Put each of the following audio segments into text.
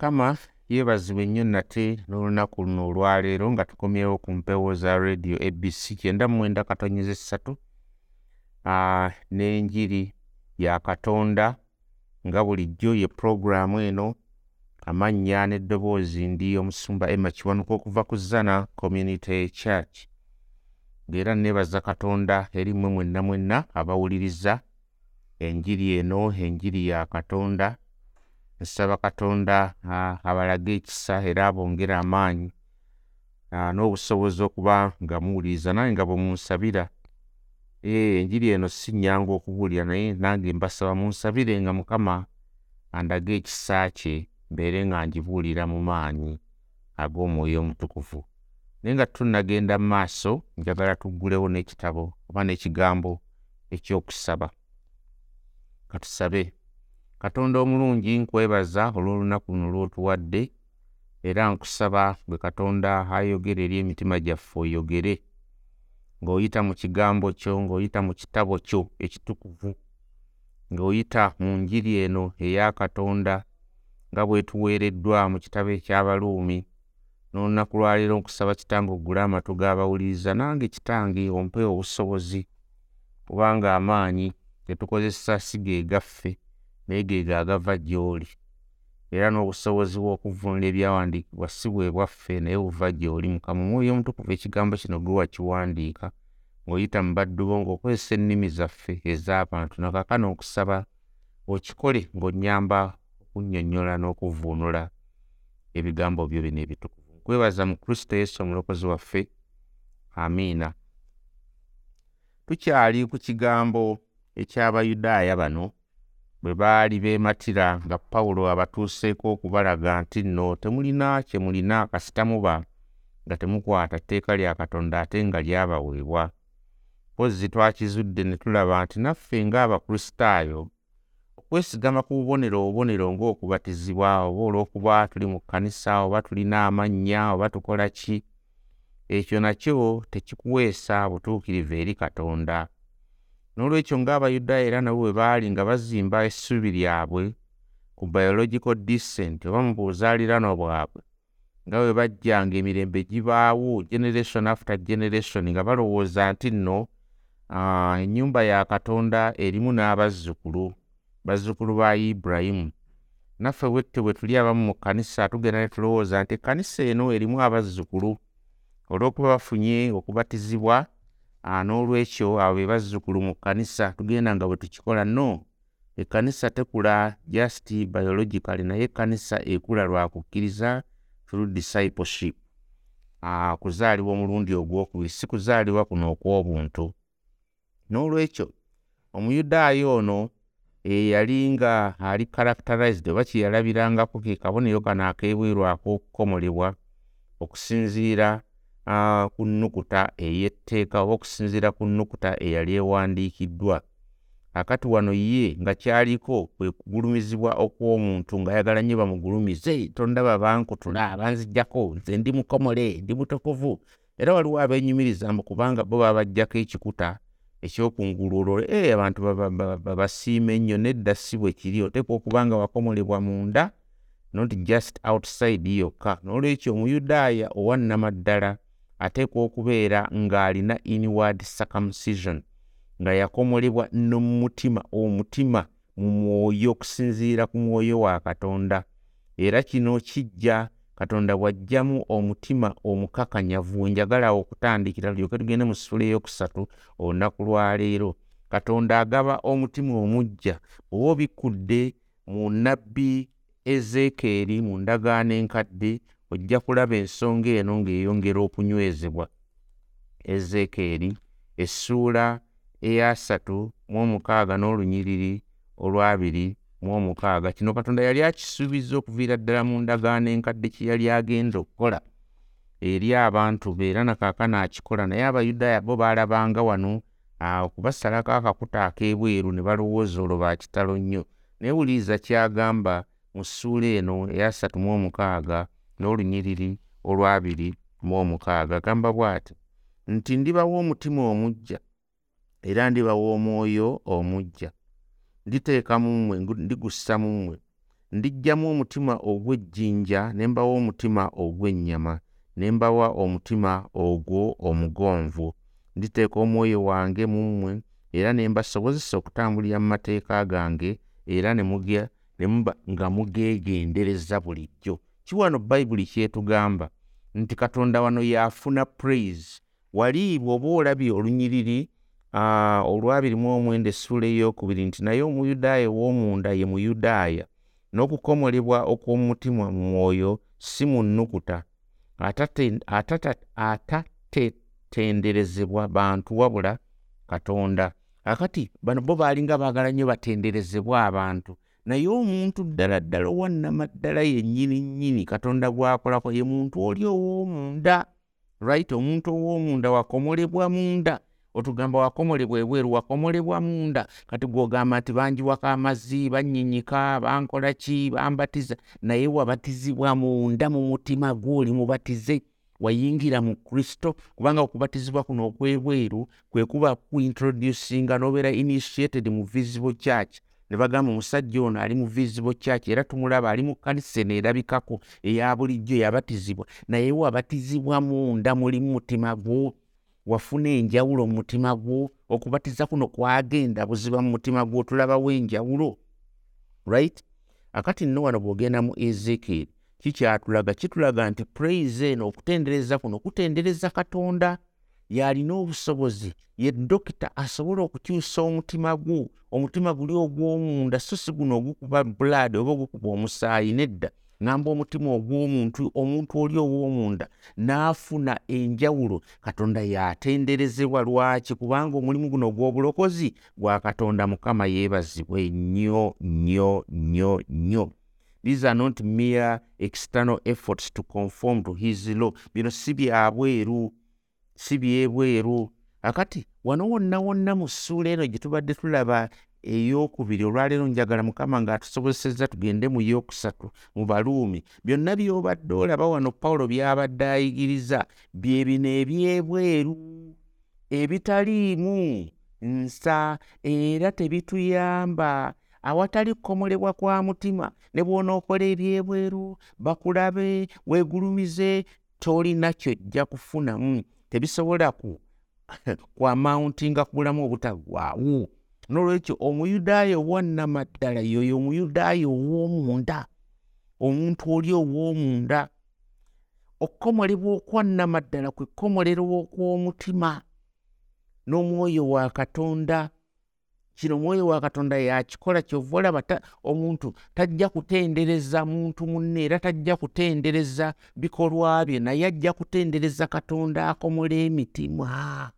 mukama yeebazibwe nnyo nate n'olunaku luno olwaleero nga tukomyewo ku mpewo za radio abc kyenda mu mwenda katonyeza essatu n'enjiri ya katonda nga bulijjo ye puroguraamu eno amannya n'eddoboozi ndi omusumba emma kiwanuka okuva ku zana community church. Ng'era neebaza katonda eri mmwe mwenna mwenna abawuliriza enjiri eno enjiri ya katonda nsaba katonda abalage ekisa era abongere amaanyi ah, n'obusobozi okuba nga muwuliriza nange nga bwe munsabira. Eh, enjiri eno si nnyangu okubuulira naye nange mbasaba munsabire nga mukama andage ekisa kye mbeere nga ngibuulira mu maanyi ag'omwoyo omutukuvu. Naye nga tunnagenda mu maaso njagala tuggulewo n'ekitabo oba n'ekigambo ekyokusaba. Katusabe katonda omulungi nkwebaza olw'olunaku luno lw'otuwadde era nkusaba gwe katonda ayogera eri emitima gyaffe oyogere ng'oyita mu kigambo kyo ng'oyita mu kitabo kyo ekitukuvu ng'oyita mu njiri eno eya katonda nga bwetuweereddwa mu kitabo eky'abaluumi. N'olunaku lwaleero nkusaba kitange oggule amatu g'abawuliriza nange kitange ompe obusobozi kubanga amaanyi getukozesa si ge naye ge gaagava gy'oli era n'obusobozi bw'okuvvuunula ebyawandiikibwa si bwe bwaffe naye buva gy'oli mukama omwoyo omutukuvu ekigambo kino gwe wakiwandiika ng'oyita mu baddu bo ng'okozesa ennimi zaffe ez'abantu nakakano nkusaba okikole ng'onnyamba okunnyonnyola n'okuvvuunula ebigambo byo bino ebitukuvu. Nkwebaza mu kristo yesu omulokozi waffe. Amiina. Tukyali ku kigambo eky'abayudaaya bano bwe baali beematira nga pawulo abatuuseeko okubalaga nti nno temulina kye mulina kasita muba nga temukwata tteeka lya katonda ate nga lyabaweebwa. Mpozzi twakizudde ne tulaba nti naffe ng'abakristaayo okwesigama ku bubonero obubonero ng'okubatizibwa oba olw'okuba tuli mu kkanisa oba tulina amannya oba tukola ki? Ekyo nakyo tekikuweesa butuukirivu eri katonda n'olwekyo ng'abayudaaya era nabo bwe baali nga bazimba essuubi lyabwe ku biological descent oba mu buzaaliranwa bwabwe nga bwe bajjanga emirembe gibaawo generation after generation nga balowooza nti nno ennyumba ya katonda erimu n'abazzukulu bazzukulu ba ibulayimu naffe bwette bwe tuli abamu mu kkanisa tugenda ne tulowooza nti ekkanisa eno erimu abazzukulu olw'okuba bafunye okubatizibwa ah, n'olwekyo abo be bazzukulu mu kkanisa tugenda nga bwe tukikola no ekkanisa tekula just biologically naye ekkanisa ekula lwa kukkiriza through discipleship. Ah, kuzaalibwa omulundi ogwokubiri si kuzaalibwa kuno okw'obuntu. N'olwekyo omuyudaaya ono eyali nga ali characterized oba kye yalabirangako ke kabonero kano ak'ebweru ak'okukomolebwa okusinziira ku nnukuta ey'etteeka oba okusinziira ku nnukuta eyali ewandiikiddwa. Akati wano ye nga kyaliko kwe kugulumizibwa okw'omuntu ng'ayagala nnyo bamugulumize tondaba bankutula banziggyako nze ndi mukomole ndi mutukuvu. Era waliwo abeenyumiriza mbu kubanga bo baba baggyako ekikuta ekyokungulu olwo ee abantu baba- baba- babasiima ennyo nedda si bwe kiri oteekwa okuba nga wakomolebwa munda not just outside yokka. N'olwekyo omuyudaaya owannamaddala ateekwa okubeera ng'alina inward circumcision nga yakomolebwa no mu mutima omutima mu mwoyo okusinziira ku mwoyo wa katonda. Era kino kijja katonda bw'aggyamu omutima omukakanyavu wenjagala okutandikira tulyoke tugende mu ssula eyokusatu olunaku lwaleero katonda agaba omutima omuggya oba obikkudde mu nnabbi ezeekeeri mu ndagaano enkadde ojja kulaba ensonga eno ng'eyongera okunywezebwa. Ezeekeeri essuula eyasatu mu omukaaga n'olunyiriri olwabiri mu omukaaga kino katonda yali akisuubiza okuviira ddala mu ndagaano enkadde kye yali agenda okukola eri abantu be era nakaakano akikola. Naye abayudaaya bo baalabanga wano okubasalako akakuta ak'ebweru ne balowooza olwo bakitalo nnyo. Naye wuliriza kyagamba mu ssuula eno eyasatu mu omukaaga n'olunyiriri olwabiri mu omukaaga. Agamba bw'ati nti ndibawa omutima omuggya era ndibawa omwoyo omuggya. Nditeeka mu mmwe ndigussa mu mmwe. Ndiggyamu omutima ogw'ejjinja ne mbawa omutima ogw'ennyama ne mbawa omutima ogwo omugonvu. Nditeeka omwoyo wange mu mmwe era ne mbasobozesa okutambulira mu mateeka gange era ne muba nga mugeegendereza bulijjo kiwano bayibuli kyetugamba nti katonda wano yaafuna praise? Wali bw'oba olabye olunyiriri olwabiri mu omwenda essuula eyokubiri nti naye omuyudaaya ow'omunda ye muyudaaya n'okukomolebwa okw'omutima mu mwoyo si mu nnukuta. Atatetenderezebwa bantu wabula katonda. Akati bano bo baalinga baagala nnyo batenderezebwa abantu naye omuntu ddala ddala owannamaddala yennyini nnyini katonda gwakolako ye muntu oli ow'omunda right? Omuntu ow'omunda wakomolebwa munda otugamba wakomolebwa ebweru wakomolebwa munda. Kati gwogamba nti banjiwako amazzi bannyinyika bankola ki bambatiza naye wabatizibwa munda mu mutima gw'oli mubatize. Wayingira mu kristo kubanga okubatizibwa kuno okwebweru kwe kuba kuintroducinga nobeera initiated mu visible church ne bagamba omusajja ono ali mu visible church era tumulaba ali mu kanisa eno erabikako eya bulijjo yabatizibwa naye wabatizibwa munda muli mu mutima gwo wafuna enjawulo mu mutima gwo okubatiza kuno kwagenda buziba mu mutima gwo tulabawo enjawulo right? Akati nno wano bw'ogenda mu ezekieri kikyatulaga kitulaga nti praise eno okutendereza kuno kutendereza katonda yalina obusobozi ye dokita asobola okukyusa omutima gwo omutima guli ogw'omunda so si guno ogukuba blood oba ogukuba omusaayi nedda ŋamba omutima ogw'omuntu omuntu oli ow'omunda n'afuna enjawulo katonda yatenderezebwa lwaki? Kubanga omulimu guno ogw'obulokozi gwa katonda mukama yeebazibwe nnyo nnyo nnyo nnyo. These are not mere external efforts to conform to his law. Bino si byabweru si byebweru. Akati wano wonna wonna mu ssuula eno gye tubadde tulaba eyokubiri olwaleero njagala mukama ng'atusobozesezza tugende mu yokusatu mu baluumi. Byonna by'obadde olaba wano pawulo by'abadde ayigiriza bye bino ebyebweru ebitaliimu nsa era tebituyamba. Awatali kukomolebwa kwa mutima ne bw'onookola ebyebweru bakulabe weegulumize tolina kyojja kufunamu tebisobola ku kwamountinga ku bulamu obutagwawo nolwekyo omuyudaaya owannamaddala yoyo omuyudaaya ow'omunda omuntu oli ow'omunda okukomolebwa okwannamaddala kwe kukomolero okw'omutima n'omwoyo wa katonda kino omwoyo wa katonda yakikola kyova olaba omuntu tajja kutendereza muntu munne era tajja kutendereza bikolwa bye naye ajja kutendereza katonda akomola emitima.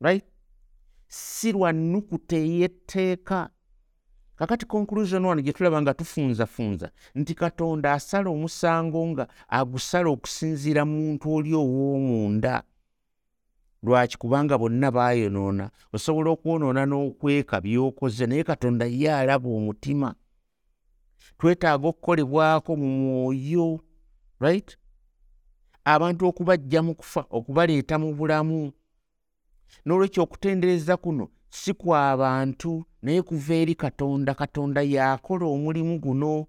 Right? Si lwa nnukuta ey'etteeka kakati conclusion wano gye tulaba nga tufunzafunza nti katonda asala omusango nga agusala okusinziira muntu oli ow'omunda lwaki? Kubanga bonna baayonoona osobola okwonoona n'okweka by'okoze naye katonda ye alaba omutima. Twetaaga okukolebwako mu mwoyo right? Abantu okubajja mu kufa okubaleeta mu bulamu. N'olwekyo okutendereza kuno si kw'abantu naye kuva eri katonda katonda y'akola omulimu guno.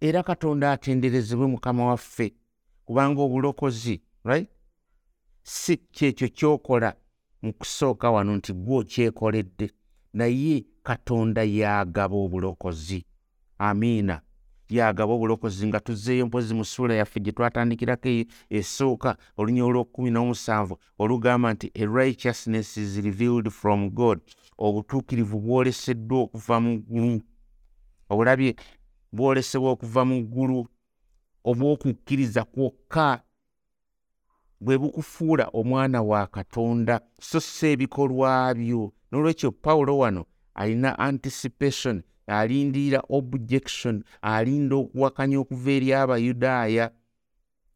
Era katonda atenderezebwe mukama waffe kubanga obulokozi right si kyekyo kyokola mu kusooka wano nti gwe okyekoledde naye katonda y'agaba obulokozi. Amiina. Yagaba obulokozi nga tuzzeeyo mpozi mu ssuula yaffe gye twatandikirako esooka olunya olwokumi n'omusanvu olugamba nti a righteousness is revealed from god. Obutuukirivu bwoleseddwa okuva mu ggulu. Obulabye bwolesebwa okuva mu ggulu obw'okukkiriza kwokka bwe bukufuula omwana wa katonda so si ebikolwa byo. N'olwekyo pawulo wano alina anticipation alindirira objection alinda okuwakanya okuva eri abayudaaya.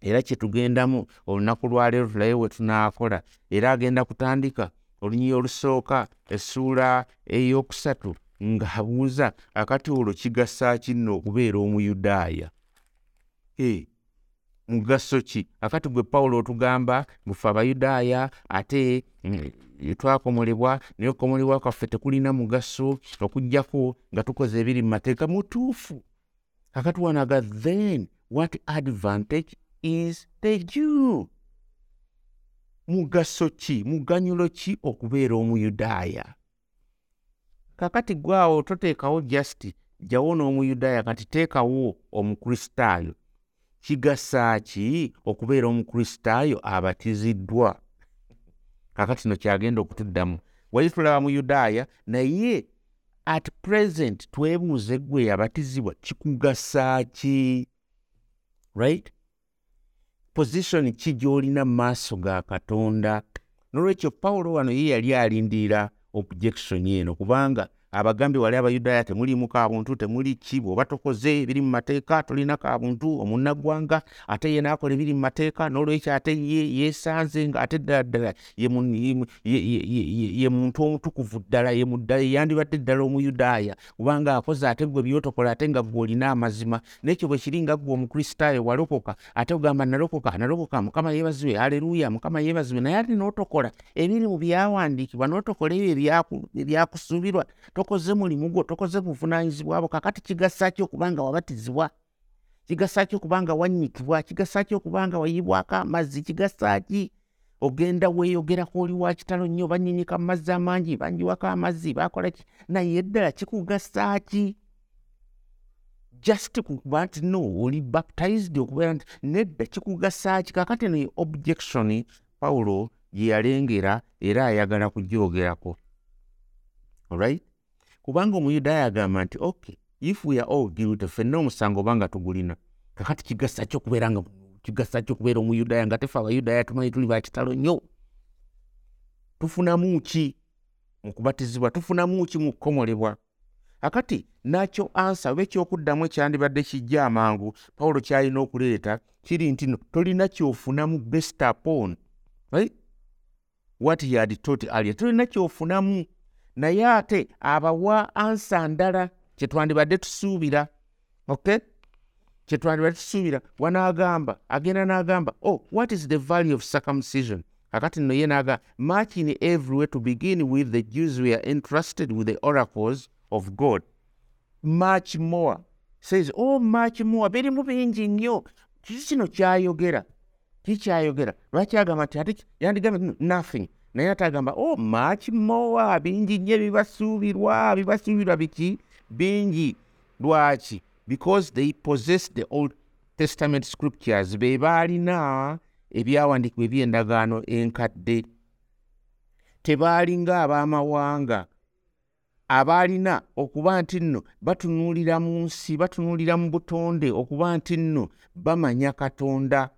Era kyetugendamu olunaku lwaleero tulabe we tunaakola era agenda kutandika olunyi olusooka essuula eyokusatu ng'abuuza akati olwo kigasa kinno okubeera omuyudaaya mugaso ki? Akati gwe pawulo otugamba bufe abayudaaya ate mm, twakomolebwa naye okukomolebwa kwaffe tekulina mugaso okugjako nga tukoze ebiri mu mateeka mutuufu. Akati wanaga then what advantage is the jew mugaso ki? Muganyulo ki okubeera omuyudaaya? Kakati gwawo toteekawo just jjawo n'omuyudaaya kati teekawo omukristaayo kigasa ki okubeera omukristaayo abatiziddwa. Kakati no kyagenda okutuddamu. Wali tulaba mu yudaaya naye at present twebuuze gwe yabatizibwa kikugasa ki right? Position ki gy'olina mu maaso ga katonda? N'olwekyo pawulo wano ye yali alindirira objection eno kubanga abagambye wali abayudaaya temuliimu kabuntu temuli ki? Bw'oba tokoze ebiri mu mateeka tolina kabuntu omunnaggwanga ate ye n'akola ebiri mu mateeka n'olwekyo ate ye yeesanze nga ate ddala ddala ye muntu omutukuvu ddala ye muddala yandibadde ddala omuyudaaya kubanga akoze ate gwe byotokola ate nga gwe olina amazima. N'ekyo bwe kiri nga gwe omukristaayo walokoka ate ogamba nalokoka nalokoka mukama yeebazibwe aleluuya mukama yeebazibwe naye ate n'otokola ebiri mu byawandiikibwa n'otokola ebyo ebyakusuubirwa tokoze mulimu gwo tokoze buvunaanyizibwabo kakati kigasaki okubanga wabatizibwa? Kigasaki okubanga wannyikibwa? Kigasaki okubanga wayibwako amazzi? Kigasaki ogenda weeyogerako oli wa kitalo nnyo bannyinyika mu mazzi amangi banjiwako amazzi bakola ki? Naye ddala kikugasaki just kuba nti no oli baptized okubeera nti nedda kikugasaki kakati eno objection pawulo gye yalengera era ayagala kugyogerako alright kubanga omuyudaaya agamba nti okay if we are all guilty ffenna omusango obanga tugulina kakati kigasa ki okubeera nga kigasa ki okubeera omuyudaaya nga tefe abayudaaya tumanyi tuli bakitalo nnyo. Tufunamu ki mu kubatizibwa? Tufunamu ki mu kukomolebwa? Akati nakyo ansa oba ekyokuddamu ekyandibadde kijja amangu pawulo kyalina okuleeta kiri nti no tolina kyofunamu best upon. Right? what he had taught earlier tolina kyofunamu naye ate abawa ansa ndala kyetwandibadde tusuubira ok? Kyetwandibadde tusuubira wanaagamba agenda n'agamba oh what is the value of circumcision? Akati nno ye naaga much in every way to begin with the jews were entrusted with the oracles of god. Much more says oh much more birimu bingi nnyo. Kiki kino kyayogera? Kikyayogera lwaki agamba nti ate yandigambye nothing naye ate agamba oh much more bingi nnyo ebibasuubirwa bibasuubirwa biki? Bingi. Lwaki? Because they possess the old testament scriptures be baalina ebyawandiikibwa eby'endagaano enkadde. Tebaalinga ab'amawanga abaalina okuba nti nno batunuulira mu nsi batunuulira mu butonde okuba nti nno bamanya katonda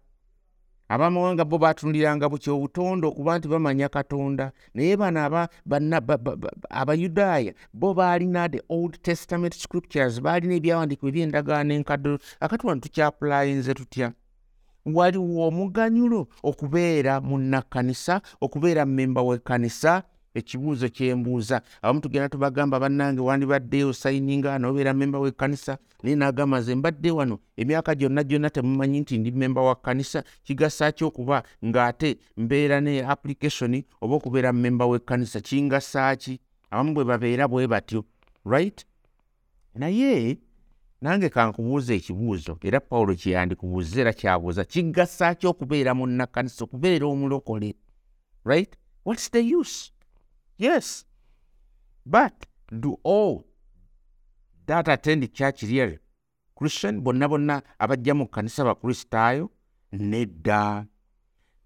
abamawanga bo batunuliranga bukya obutonde okuba nti bamanya katonda. Naye bano abayudaaya bo baalina the old testament scriptures baalina ebyawandiikibwa ebyendagaano enkadde akati wano tukyapulayinze tutya? Waliwo omuganyulo okubeera munnakkanisa okubeera mmemba w'ekkanisa ekibuuzo kyembuuza. Abamu tugenda tubagamba bannange wandibadde osayininga nobeera memba w'ekkanisa naye nagamba nze mbadde wano emyaka gyonna gyonna temumanyi nti ndi memba wa kkanisa kigasa ki okuba ng'ate mbeera ne application oba okubeera memba w'ekkanisa kingasa ki? Abamu bwe babeera bwe batyo right? Naye nange kankubuuza ekibuuzo era pawulo kyeyandikubuuza era kyabuuza kigasa ki okubeera munnakkanisa okubeera omulokole right? What's the use Yes. But do all that attend church really? Christian bonna bonna abajja mu kkanisa bakristaayo nedda.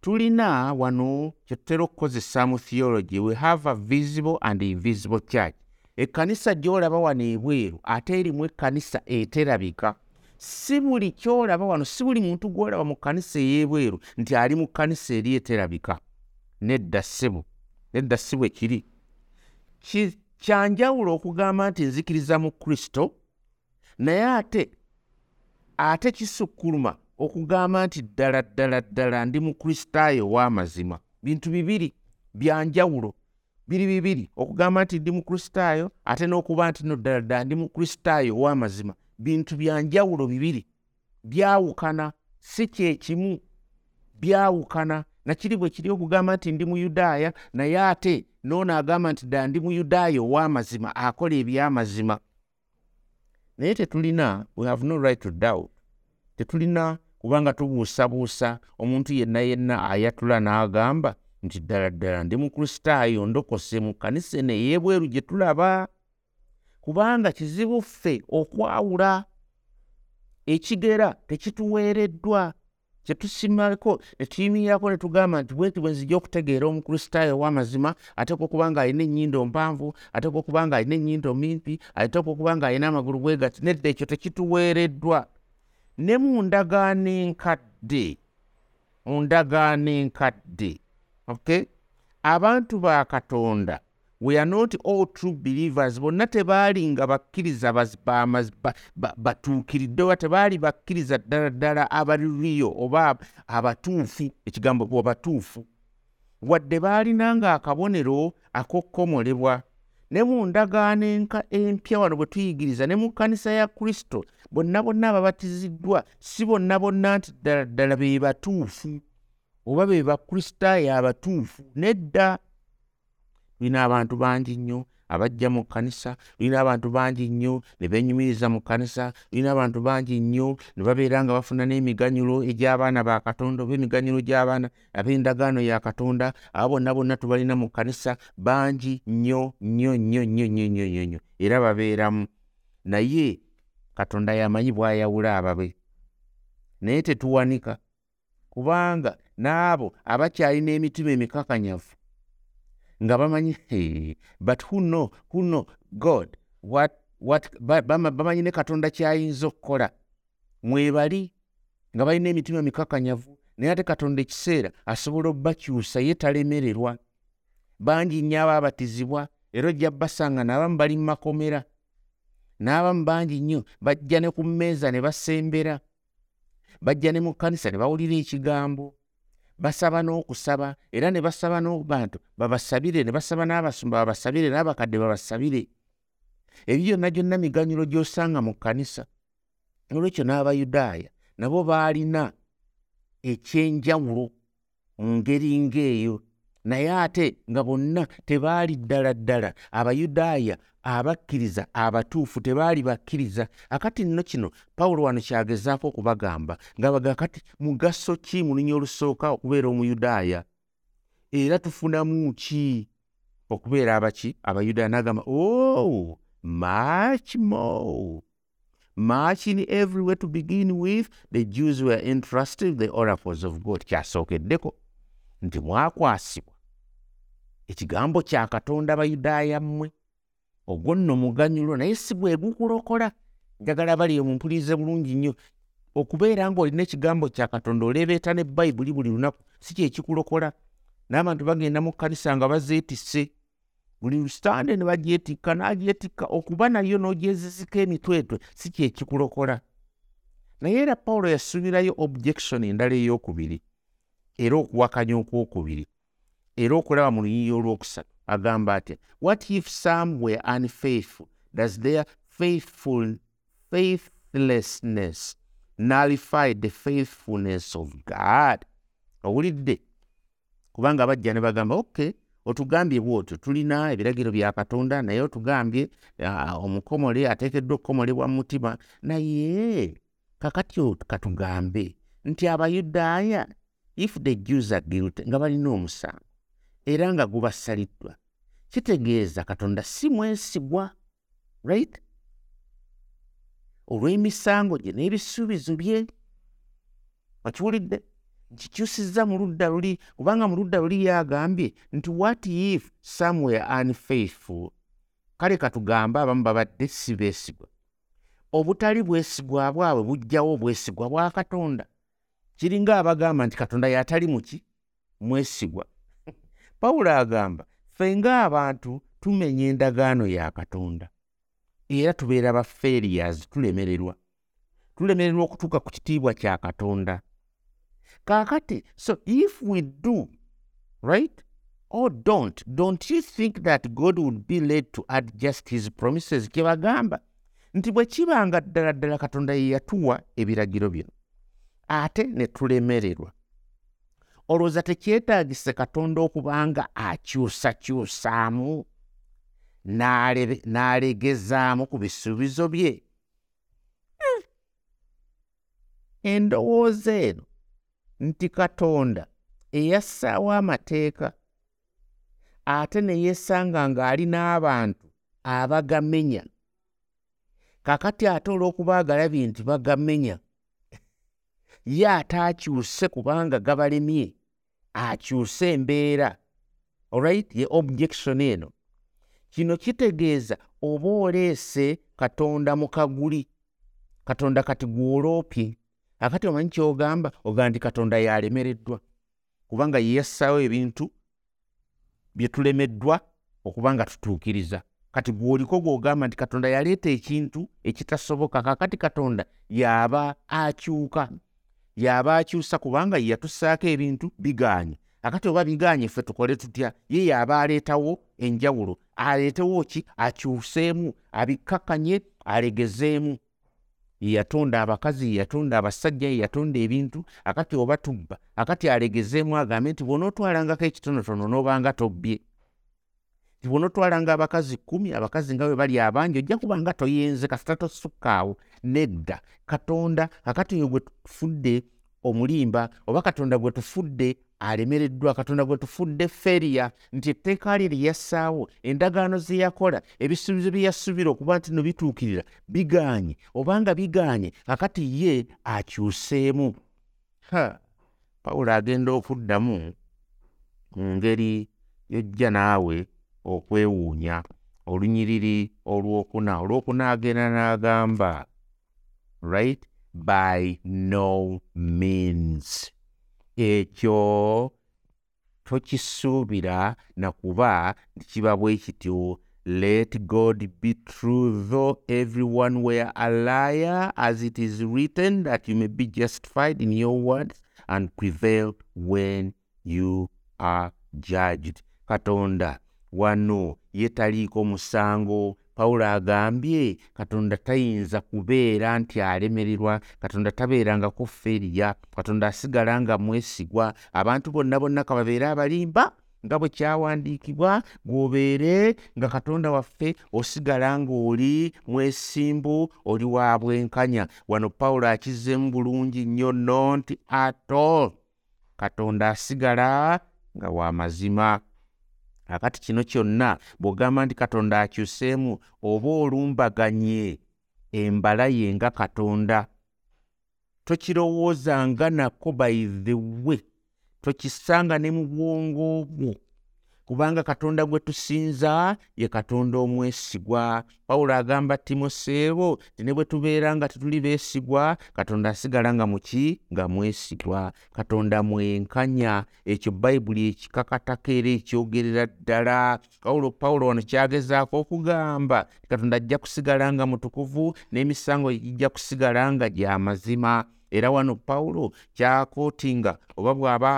Tulina wano kyetutera okukozesa mu theology we have a visible and invisible church. Ekkanisa gy'olaba wano ebweru ate erimu ekkanisa eterabika. Si buli kyolaba wano si buli muntu gw'olaba mu kkanisa ey'ebweru nti ali mu kkanisa eri eterabika. Nedda ssebo nedda si bwe kiri kyanjawulo okugamba nti nzikiriza mu kristo naye ate ate kisukkuluma okugamba nti ddala ddala ddala ndi mu kristaayo ow'amazima. Bintu bibiri byanjawulo biri bibiri okugamba nti ndi mu kristaayo ate n'okuba nti no ddala ddala ndi mu kristaayo ow'amazima. Bintu byanjawulo bibiri. Byawukana si kyekimu byawukana nakiri bwe kiri okugamba nti ndi muyudaaya naye ate noono agamba nti ddala ndi muyudaaya ow'amazima akola eby'amazima. Naye tetulina we have no right to doubt. Tetulina kubanga tubuusabuusa omuntu yenna yenna ayatula n'agamba nti ddala ddala ndi mukristaayo ndokose mu kanisa eno ey'ebweru gye tulaba. Kubanga kizibu ffe okwawula ekigera tekituweereddwa kyetusimako ne tuyimirako ne tugamba nti bweti bwe nzija okutegeera omukristaayo ow'amazima ateekwa okuba nga alina ennyindo mpanvu ateekwa okuba nga alina ennyindo mimpi ateekwa okuba nga alina amagulu bwe gati nedda ekyo tekituweereddwa. Ne mu ndagaano enkadde mu ndagaano enkadde okay? Abantu ba katonda we are not all true believers bonna tebaali nga bakkiriza batuukiridde oba tebaali bakkiriza ddala ddala abaliriyo oba abatuufu ekigambo bwabatuufu wadde baalinanga akabonero ak'okkomolebwa ne mu ndagaano empya wano bwe tuyigiriza ne mu kkanisa ya kristo bonna bonna ababatiziddwa si bonna bonna nti ddala ddala be batuufu oba be bakristaayo abatuufu nedda tulina abantu bangi nnyo abajja mu kkanisa tulina abantu bangi nnyo ne beenyumiriza mu kkanisa tulina abantu bangi nnyo ne babeera nga bafuna n'emiganyulo egy'abaana ba katonda oba emiganyulo gy'abaana ab'endagaano ya katonda. Abo bonna bonna tubalina mu kkanisa bangi nnyo nnyo nnyo nnyo nnyo nnyo nnyo nnyo. Era babeeramu. Naye katonda yamanyi bw'ayawula ababe. Naye tetuwanika kubanga n'abo abakyalina emitima emikakanyavu nga bamanyi but who know, who know god what, what, bamanyi ne katonda kyayinza okukola. Mwebali nga balina emitima mikakanyavu naye ate katonda ekiseera asobola obbakyusa ye talemererwa. Bangi nnyo abaabatizibwa era ojja basanga n'abamu bali mu makomera. N'abamu bangi nnyo bajja ne ku mmeeza ne basembera. Bajja ne mu kkanisa ne bawulira ekigambo basaba n'okusaba era ne basaba n'obantu babasabire ne basaba n'abasumba babasabire n'abakadde babasabire. Ebyo byonna gyonna miganyulo gy'osanga mu kkanisa. Olwekyo n'abayudaaya nabo baalina ekyenjawulo mu ngeri ng'eyo. Naye ate nga bonna tebaali ddala ddala abayudaaya abakkiriza abatuufu tebaali bakkiriza. Akati nno kino pawulo wano kyagezaako okubagamba ngaabaga kati mugaso ki mu lunya olusooka okubeera omuyudaaya? Era tufunamu ki? Okubeera abaki abayudaaya n'agamba o oh, much more. Much in every way to begin with. The jews were entrusted the oracles of god. Kyasookeddeko nti mwakwasibwa ekigambo kya katonda abayudaaya mmwe ogwo nno muganyulo naye si bwe gukulokola. Njagala bali omumpulirize bulungi nnyo. Okubeera ng'olina ekigambo kya katonda oleebeeta ne bayibuli buli lunaku si kyekikulokola n'abantu bagenda mu kkanisa nga bazeetisse. Buli sitande ne bagyetikka n'agyetikka okuba nayo n'ogyezizika emitwetwe si kyekikulokola naye era pawulo yasubirayo objection endala ey'okubiri era okuwakanya okwokubiri era okulaba mu luyiyi olwokusatu agamba atya what if some were unfaithful? Does their faithful faithlessness nullify the faithfulness of god? Owulidde. Kubanga bajja ne bagamba okay otugambye bwotyo tulina ebiragiro bya katonda naye otugambye uh, omukomole ateekeddwa okukomolebwa mu mutima. Naye kakati katugambe nti abayudaaya if the jews are guilty nga balina omusango era nga gubasaliddwa kitegeeza katonda si mwesigwa right? Olw'emisango gye n'ebisuubizo bye. Okiwulidde nkikyusizza mu ludda luli kubanga mu ludda luli yagambye nti what if somewere unfaithful? Kale katugambe abamu babadde si beesigwa. Obutali bwesigwa bwabwe bujjawo obwesigwa bwa katonda. Kiringa abagamba nti katonda yatali muki mwesigwa pawulo agamba ffe ng'abantu tumenya endagaano ya katonda. Era tubeera ba failures tulemererwa. Tulemererwa okutuuka ku kitiibwa kya katonda. Kaakati so if we do right? Or don't? Don't you think that god would be led to adjust his promises? Kye bagamba nti bwe kibanga ddala ddala katonda ye yatuwa ebiragiro bino ate ne tulemererwa olowooza tekyetaagise katonda okubanga akyusakyusaamu n'alegezaamu ku bisuubizo bye hmm. endowooza eno nti katonda eyassaawo amateeka ate ne yeesanga ng'ali n'abantu abagamenya kakati ate olw'okuba agalabye nti bagamenya ye ate akyuse kubanga gabalemye akyuse embeera. Olright ye objection eno. Kino kitegeeza oba oleese katonda mu kaguli. Katonda kati gw'oloopye. Akati omanyi kyogamba? Ogamba nti katonda yalemereddwa. Kubanga yeyassaawo ebintu bye tulemeddwa okuba nga tutuukiriza. Kati gw'oliko gw'ogamba nti katonda yaleeta ekintu ekitasoboka kakati katonda y'aba akyuka y'aba akyusa kubanga yeyatussaako ebintu bigaanye. Akati oba bigaanye ffe tukole tutya? Ye y'aba aleetawo enjawulo. Aleetewo ki? Akyuseemu abikakkanye alegezeemu. Yeyatonda abakazi yeyatonda abasajja yeyatonda ebintu. Akati oba tubba. Akati alegezeemu agambe nti bw'onootwalangako ekitonotono n'obanga tobbye bw'onootwalanga abakazi kkumi abakazi nga bwe bali abangi ojja kuba nga toyenze kasita tosukkaawo nedda. Katonda akati oyo gwe tufudde omulimba oba katonda gwe tufudde alemereddwa katonda gwe tufudde feriya nti etteeka lye lyeyassaawo endagaano ze yakola ebisuubizo bye yasubira okuba nti no bituukirira bigaanye. Obanga bigaanye akati ye akyuseemu. Ha! Pawulo agenda okuddamu mu ngeri yojja naawe okwewuunya olunyiriri olwokuna olwokuna agenda n'agamba right? By no means. Ekyo tokisuubira nakuba kiba bwe kityo. Let god be true though everyone were a liar as it is written that you may be justified in your words and prevail when you are judged. Katonda wano yetaliiko musango. Pawulo agambye katonda tayinza kubeera nti alemererwa katonda tabeerangako feriya katonda asigala nga mwesigwa abantu bonna bonna kababeere abalimba nga bwe kyawandiikibwa gwobeere nga katonda waffe osigala ng'oli mwesimbu oli wa bwenkanya. Wano pawulo akizzemu bulungi nnyo no nti atol katonda asigala nga wa mazima akati kino kyonna bw'ogamba nti katonda akyuseemu oba olumbaganye embala ye nga katonda tokirowoozanga nako by the way tokisanga ne mu bwongo bwo kubanga katonda gwe tusinza ye katonda omwesigwa. Pawulo agamba timoseewo ti ne bwe tubeera nga tetuli beesigwa katonda asigala nga muki nga mwesigwa. Katonda mwenkanya. Ekyo bayibuli ekikakatako era ekyogerera ddala. Pawulo pawulo wano kyagezaako okugamba katonda ajja kusigala nga mutukuvu n'emisango gijja kusigala nga gya mazima era wano pawulo kyakootinga oba bw'aba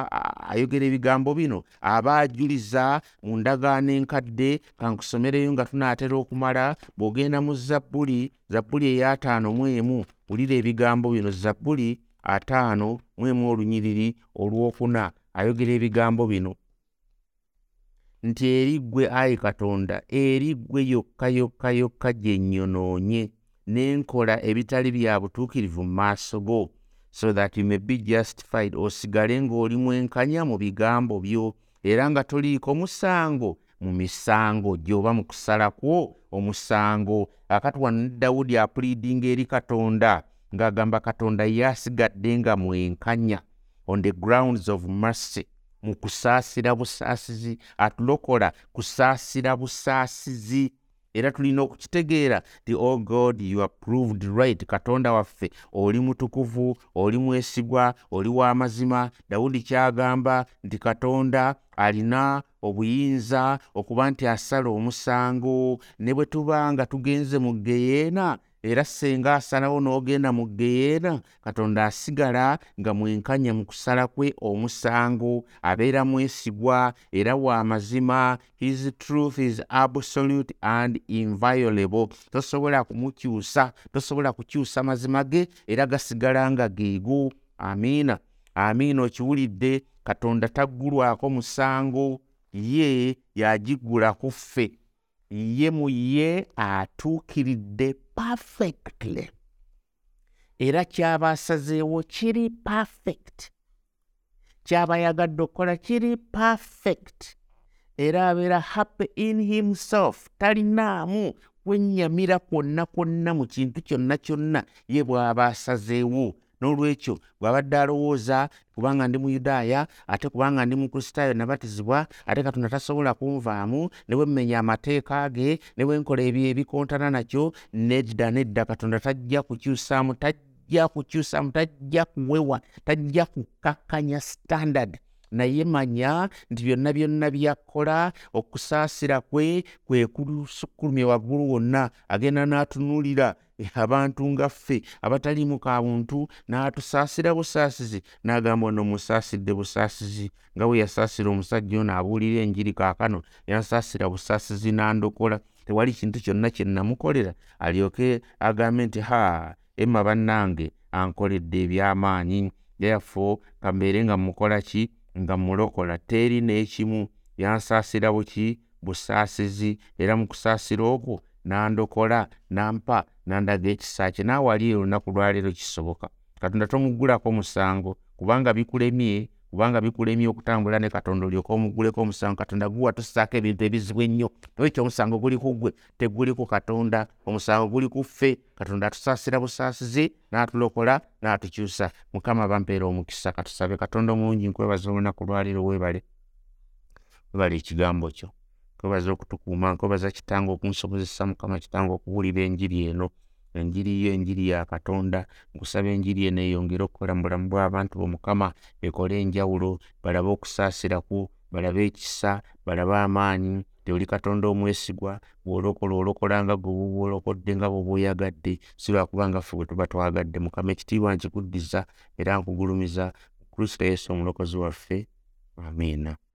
ayogera ebigambo bino aba ajuliza mu ndagaano enkadde kankusomereyo nga tunaatera okumala bw'ogenda mu zabbuli zabbuli ey'ataano mu emu wulira ebigambo bino zabbuli ataano mu emu olunyiriri olwokuna ayogera ebigambo bino. Nti eri ggwe ayi katonda eri ggwe yokka yokka yokka gye nnyonoonye n'enkola ebitali bya butuukirivu mu maaso go so that you may be justified. Osigale ng'oli mwenkanya mu bigambo byo era nga toliiko musango mu misango gy'oba mu kusala kwo omusango. Akati wano ne dawudi apuliidinga eri katonda ng'agamba katonda ye asigadde nga mwenkanya on the grounds of mercy mu kusaasira busaasizi atulokola kusaasira busaasizi era tulina okukitegeera ti o oh god you are proved right. Katonda waffe oli mutukuvu oli mwesigwa oli w'amazima dawudi kyagamba nti katonda alina obuyinza okuba nti asala omusango ne bwe tuba nga tugenze mu geyeena era senga asalawo n'ogenda mu geyeena katonda asigala nga mwenkanya mu kusala kwe omusango abeera mwesigwa era wa mazima his truth is absolute and inviolable. Tosobola kumukyusa tosobola kukyusa mazima ge era gasigala nga geego amiina amiina okiwulidde katonda taggulwako musango ye yagiggula ku ffe. Ye mu ye atuukiridde perfectly. Era kyaba asazeewo kiri perfect. Kyaba yagadde okukola kiri perfect. Era abeera happy in himself talinaamu kwennyamira kwonna kwonna mu kintu kyonna kyonna ye bw'aba asazeewo n'olwekyo bw'abadde alowooza kubanga ndi muyudaaya ate kubanga ndi mukristaayo nabatizibwa ate katonda tasobola kunvaamu ne bwe mmenya amateeka ge ne bwe nkola ebyo ebikontana nakyo nedda nedda katonda tajja kukyusaamu tajja kukyusaamu tajja kuwewa tajja kukkakkanya standard naye manya nti byonna byonna byakkola okusaasira kwe kwe kulusukkulumye waggulu wonna. Agenda n'atunuulira abantu nga ffe abataliimu ka buntu n'atusaasira busaasizi. N'agamba ono musaasidde busaasizi. Nga bwe yasaasira omusajja ono abuulira enjiri kaakano yansaasira busaasizi n'andokola. Tewali kintu kyonna kye namukolera alyoke agambe nti ha emma bannange ankoledde eby'amaanyi. Therefore kambeere nga mukola ki nga mulokola teri n'ekimu yansaasira buki? Busaasizi. Era mu kusaasira okwo n'andokola n'ampa n'andaga ekisa kye. Naawe ali olunaku lwaleero kisoboka. Katonda tomuggulako musango kubanga bikulemye kubanga bikulemye okutambula ne katonda olyoka omugguleko omusango. Katonda guwa tussaako ebintu ebizibu ennyo. Ekyo omusango guli ku ggwe teguli ku katonda. Omusango guli ku ffe. Katonda atusaasira busaasizi n'atulokola n'atukyusa. Mukama bampeera omukisa katusabe katonda omulungi nkwebaza olunaku lwaleero weebale. Weebale ekigambo kyo. Nkwebaza okutukuuma nkwebaza kitange okunsobozesa mukama kitange okuwulira enjiri eno enjiri yo enjiri ya katonda nkusaba enjiri eno eyongere okukola mu bulamu bw'abantu bomukama ekole enjawulo balabe okusaasiraku balabe ekisa balabe amaanyi teoli katonda omwesigwa bw'olokola olokola nga gwe bwolokodde nga bwe bweyagadde si lwakubanga ffe bwe tuba twagadde. Mukama ekitiibwa nkikuddiza era nkugulumiza kristo yesu omulokozi waffe. Amiina